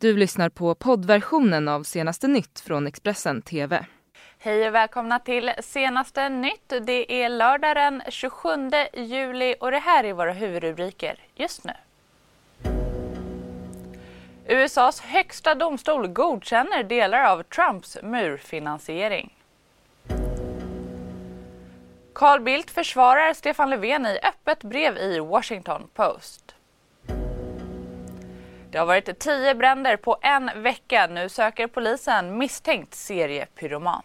Du lyssnar på poddversionen av senaste nytt från Expressen TV. Hej och välkomna till senaste nytt. Det är lördag den 27 juli och det här är våra huvudrubriker just nu. USAs högsta domstol godkänner delar av Trumps murfinansiering. Carl Bildt försvarar Stefan Löfven i öppet brev i Washington Post. Det har varit tio bränder på en vecka. Nu söker polisen misstänkt seriepyroman.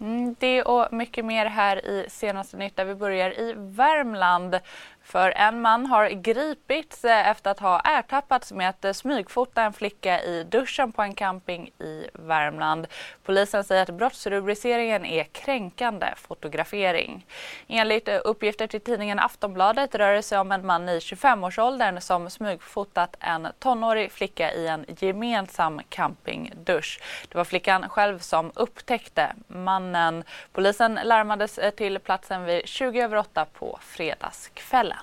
Mm, det och mycket mer här i senaste nytt där vi börjar i Värmland. För en man har gripits eh, efter att ha ertappats med att eh, smygfota en flicka i duschen på en camping i Värmland. Polisen säger att brottsrubriceringen är kränkande fotografering. Enligt eh, uppgifter till tidningen Aftonbladet rör det sig om en man i 25-årsåldern som smygfotat en tonårig flicka i en gemensam campingdusch. Det var flickan själv som upptäckte mannen. Polisen larmades till platsen vid 20 över 8 på fredagskvällen.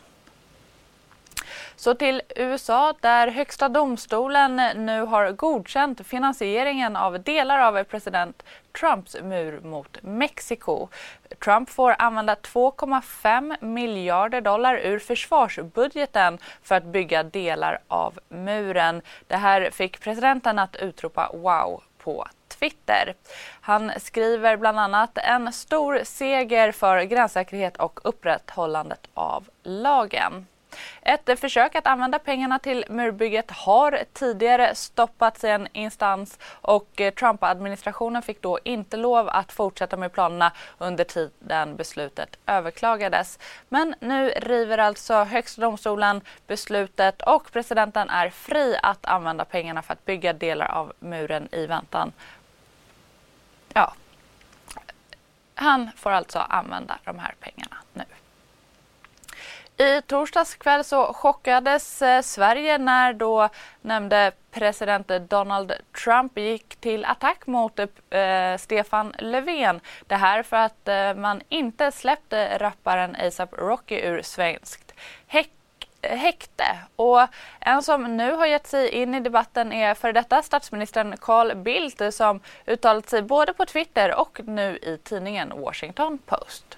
Så till USA där Högsta domstolen nu har godkänt finansieringen av delar av president Trumps mur mot Mexiko. Trump får använda 2,5 miljarder dollar ur försvarsbudgeten för att bygga delar av muren. Det här fick presidenten att utropa wow på Twitter. Han skriver bland annat en stor seger för gränssäkerhet och upprätthållandet av lagen. Ett försök att använda pengarna till murbygget har tidigare stoppats i en instans och Trump-administrationen fick då inte lov att fortsätta med planerna under tiden beslutet överklagades. Men nu river alltså Högsta domstolen beslutet och presidenten är fri att använda pengarna för att bygga delar av muren i väntan. Ja, han får alltså använda de här pengarna. I torsdags kväll så chockades eh, Sverige när då nämnde president Donald Trump gick till attack mot eh, Stefan Löfven. Det här för att eh, man inte släppte rapparen ASAP Rocky ur svenskt häck häkte. Och en som nu har gett sig in i debatten är före detta statsministern Carl Bildt som uttalat sig både på Twitter och nu i tidningen Washington Post.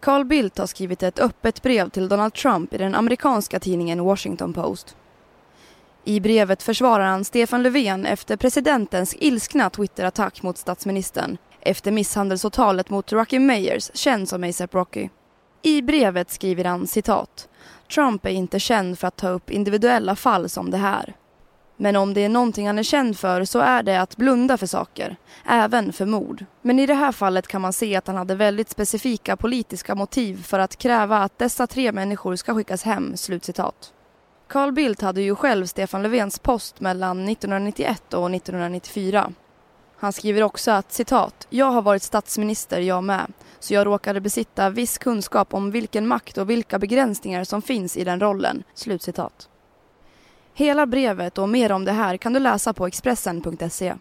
Carl Bildt har skrivit ett öppet brev till Donald Trump i den amerikanska tidningen Washington Post. I brevet försvarar han Stefan Löfven efter presidentens ilskna Twitterattack mot statsministern efter misshandelsåtalet mot Rocky Meyers, känd som ASAP Rocky. I brevet skriver han citat Trump är inte känd för att ta upp individuella fall som det här. Men om det är någonting han är känd för så är det att blunda för saker, även för mord. Men i det här fallet kan man se att han hade väldigt specifika politiska motiv för att kräva att dessa tre människor ska skickas hem." Slutcitat. Carl Bildt hade ju själv Stefan Löfvens post mellan 1991 och 1994. Han skriver också att citat, jag har varit statsminister jag med, så jag råkade besitta viss kunskap om vilken makt och vilka begränsningar som finns i den rollen. Slutcitat. Hela brevet och mer om det här kan du läsa på Expressen.se.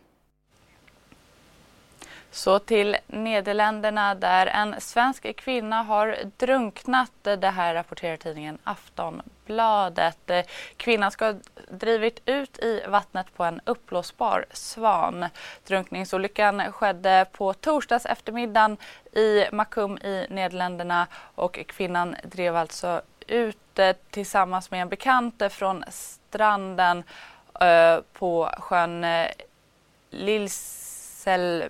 Så till Nederländerna där en svensk kvinna har drunknat. Det här rapporterar tidningen Aftonbladet. Kvinnan ska ha drivit ut i vattnet på en uppblåsbar svan. Drunkningsolyckan skedde på torsdags eftermiddagen i Macum i Nederländerna och kvinnan drev alltså ut tillsammans med en bekant från stranden eh, på sjön eh, Lilselmer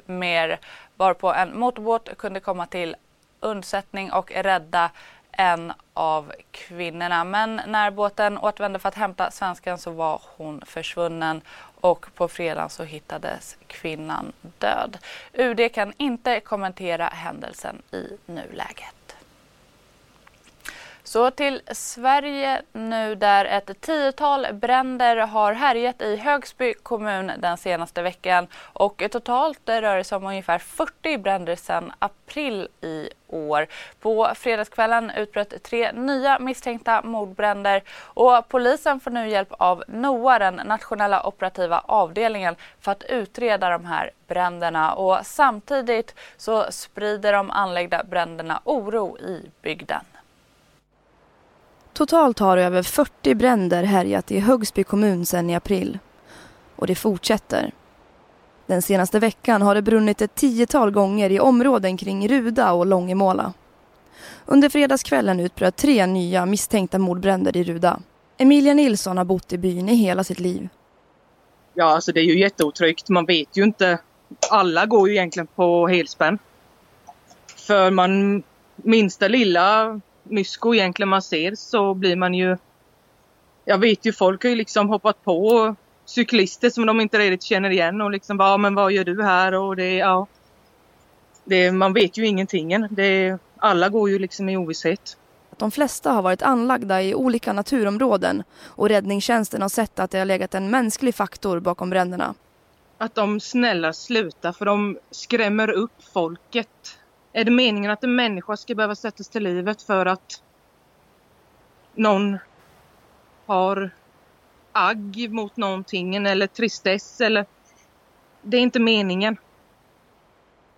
varpå en motorbåt kunde komma till undsättning och rädda en av kvinnorna. Men när båten återvände för att hämta svensken så var hon försvunnen och på fredagen så hittades kvinnan död. UD kan inte kommentera händelsen i nuläget. Så till Sverige nu där ett tiotal bränder har härjat i Högsby kommun den senaste veckan och totalt rör det sig om ungefär 40 bränder sedan april i år. På fredagskvällen utbröt tre nya misstänkta mordbränder och polisen får nu hjälp av NOA, den nationella operativa avdelningen, för att utreda de här bränderna och samtidigt så sprider de anläggda bränderna oro i bygden. Totalt har över 40 bränder härjat i Högsby kommun sedan i april. Och det fortsätter. Den senaste veckan har det brunnit ett tiotal gånger i områden kring Ruda och Långemåla. Under fredagskvällen utbröt tre nya misstänkta mordbränder i Ruda. Emilia Nilsson har bott i byn i hela sitt liv. Ja, alltså det är ju jätteotryggt. Man vet ju inte. Alla går ju egentligen på helspänn. För man minsta lilla mysko egentligen man ser så blir man ju... Jag vet ju folk har ju liksom hoppat på cyklister som de inte riktigt känner igen och liksom bara, men vad gör du här? Och det, ja. Det, man vet ju ingenting. Det, alla går ju liksom i ovisshet. De flesta har varit anlagda i olika naturområden och räddningstjänsten har sett att det har legat en mänsklig faktor bakom bränderna. Att de snälla slutar för de skrämmer upp folket. Är det meningen att en människa ska behöva sättas till livet för att någon har agg mot någonting eller tristess eller... Det är inte meningen.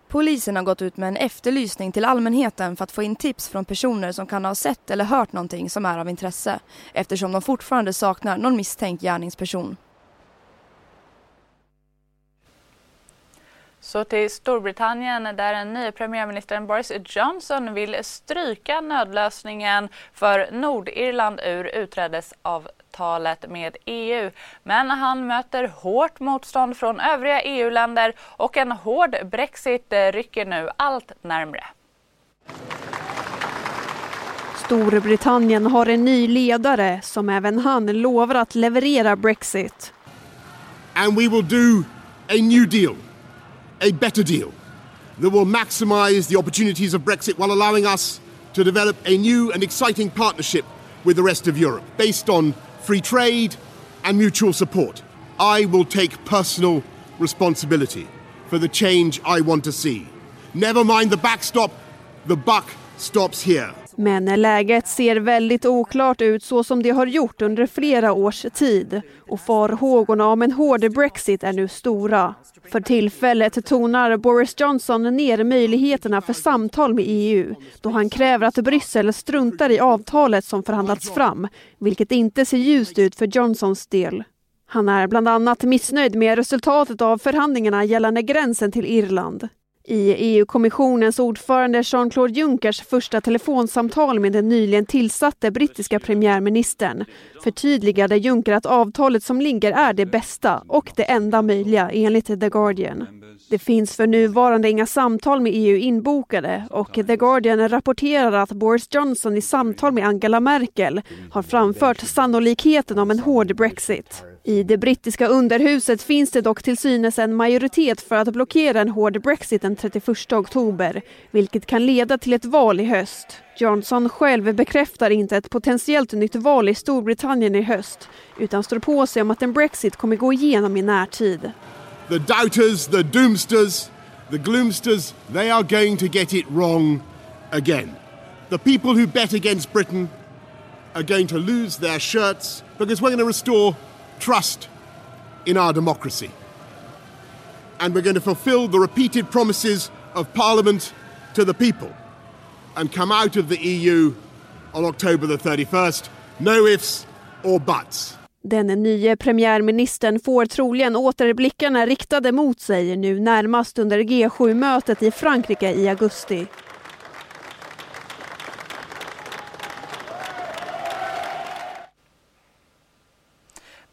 Polisen har gått ut med en efterlysning till allmänheten för att få in tips från personer som kan ha sett eller hört någonting som är av intresse eftersom de fortfarande saknar någon misstänkt gärningsperson. Så till Storbritannien där den nya premiärministern Boris Johnson vill stryka nödlösningen för Nordirland ur utträdesavtalet med EU. Men han möter hårt motstånd från övriga EU-länder och en hård Brexit rycker nu allt närmre. Storbritannien har en ny ledare som även han lovar att leverera Brexit. And we will do a new deal. A better deal that will maximise the opportunities of Brexit while allowing us to develop a new and exciting partnership with the rest of Europe based on free trade and mutual support. I will take personal responsibility for the change I want to see. Never mind the backstop, the buck stops here. Men läget ser väldigt oklart ut så som det har gjort under flera års tid och farhågorna om en hård Brexit är nu stora. För tillfället tonar Boris Johnson ner möjligheterna för samtal med EU då han kräver att Bryssel struntar i avtalet som förhandlats fram, vilket inte ser ljust ut för Johnsons del. Han är bland annat missnöjd med resultatet av förhandlingarna gällande gränsen till Irland. I EU-kommissionens ordförande Jean-Claude Junckers första telefonsamtal med den nyligen tillsatte brittiska premiärministern förtydligade Juncker att avtalet som ligger är det bästa och det enda möjliga enligt The Guardian. Det finns för nuvarande inga samtal med EU inbokade och The Guardian rapporterar att Boris Johnson i samtal med Angela Merkel har framfört sannolikheten om en hård Brexit. I det brittiska underhuset finns det dock till synes en majoritet för att blockera en hård Brexit den 31 oktober, vilket kan leda till ett val i höst. Johnson själv bekräftar inte ett potentiellt nytt val i Storbritannien i höst, utan står på sig om att en Brexit kommer gå igenom i närtid. The doubters, the doomsters, the gloomsters, they are going to get it wrong again. The people who bet against Britain are going to lose their shirts because we're going to restore trust in our democracy. And we're going to fulfill the repeated promises of Parliament to the people and come out of the EU on October the 31st. No ifs or buts. Den nya premiärministern får troligen åter blickarna riktade mot sig nu närmast under G7-mötet i Frankrike i augusti.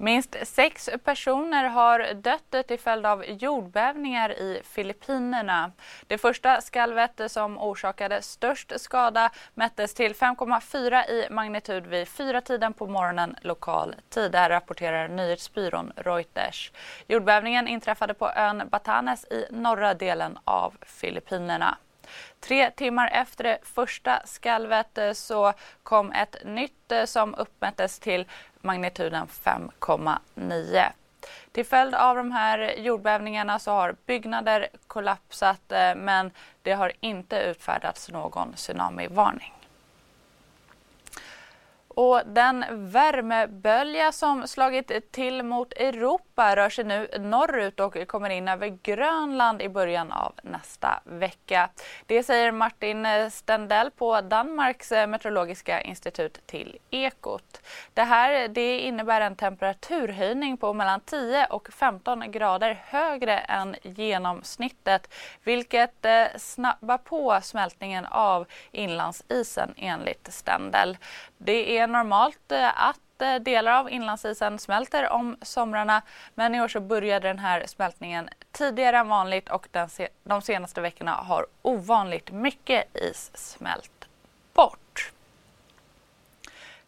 Minst sex personer har dött till följd av jordbävningar i Filippinerna. Det första skalvet som orsakade störst skada mättes till 5,4 i magnitud vid fyra tiden på morgonen lokal tid. Det här rapporterar nyhetsbyrån Reuters. Jordbävningen inträffade på ön Batanes i norra delen av Filippinerna. Tre timmar efter det första skalvet eh, så kom ett nytt eh, som uppmättes till magnituden 5,9. Till följd av de här jordbävningarna så har byggnader kollapsat eh, men det har inte utfärdats någon tsunamivarning. Och den värmebölja som slagit till mot Europa rör sig nu norrut och kommer in över Grönland i början av nästa vecka. Det säger Martin Stendell på Danmarks meteorologiska institut till Ekot. Det här det innebär en temperaturhöjning på mellan 10 och 15 grader högre än genomsnittet vilket eh, snabbar på smältningen av inlandsisen enligt Stendell. Det är normalt eh, att eh, delar av inlandsisen smälter om somrarna men i år så började den här smältningen tidigare än vanligt och den se de senaste veckorna har ovanligt mycket is smält bort.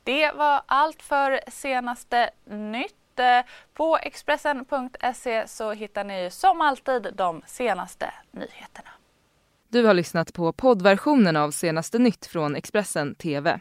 Det var allt för senaste nytt. Eh, på Expressen.se så hittar ni som alltid de senaste nyheterna. Du har lyssnat på poddversionen av senaste nytt från Expressen TV.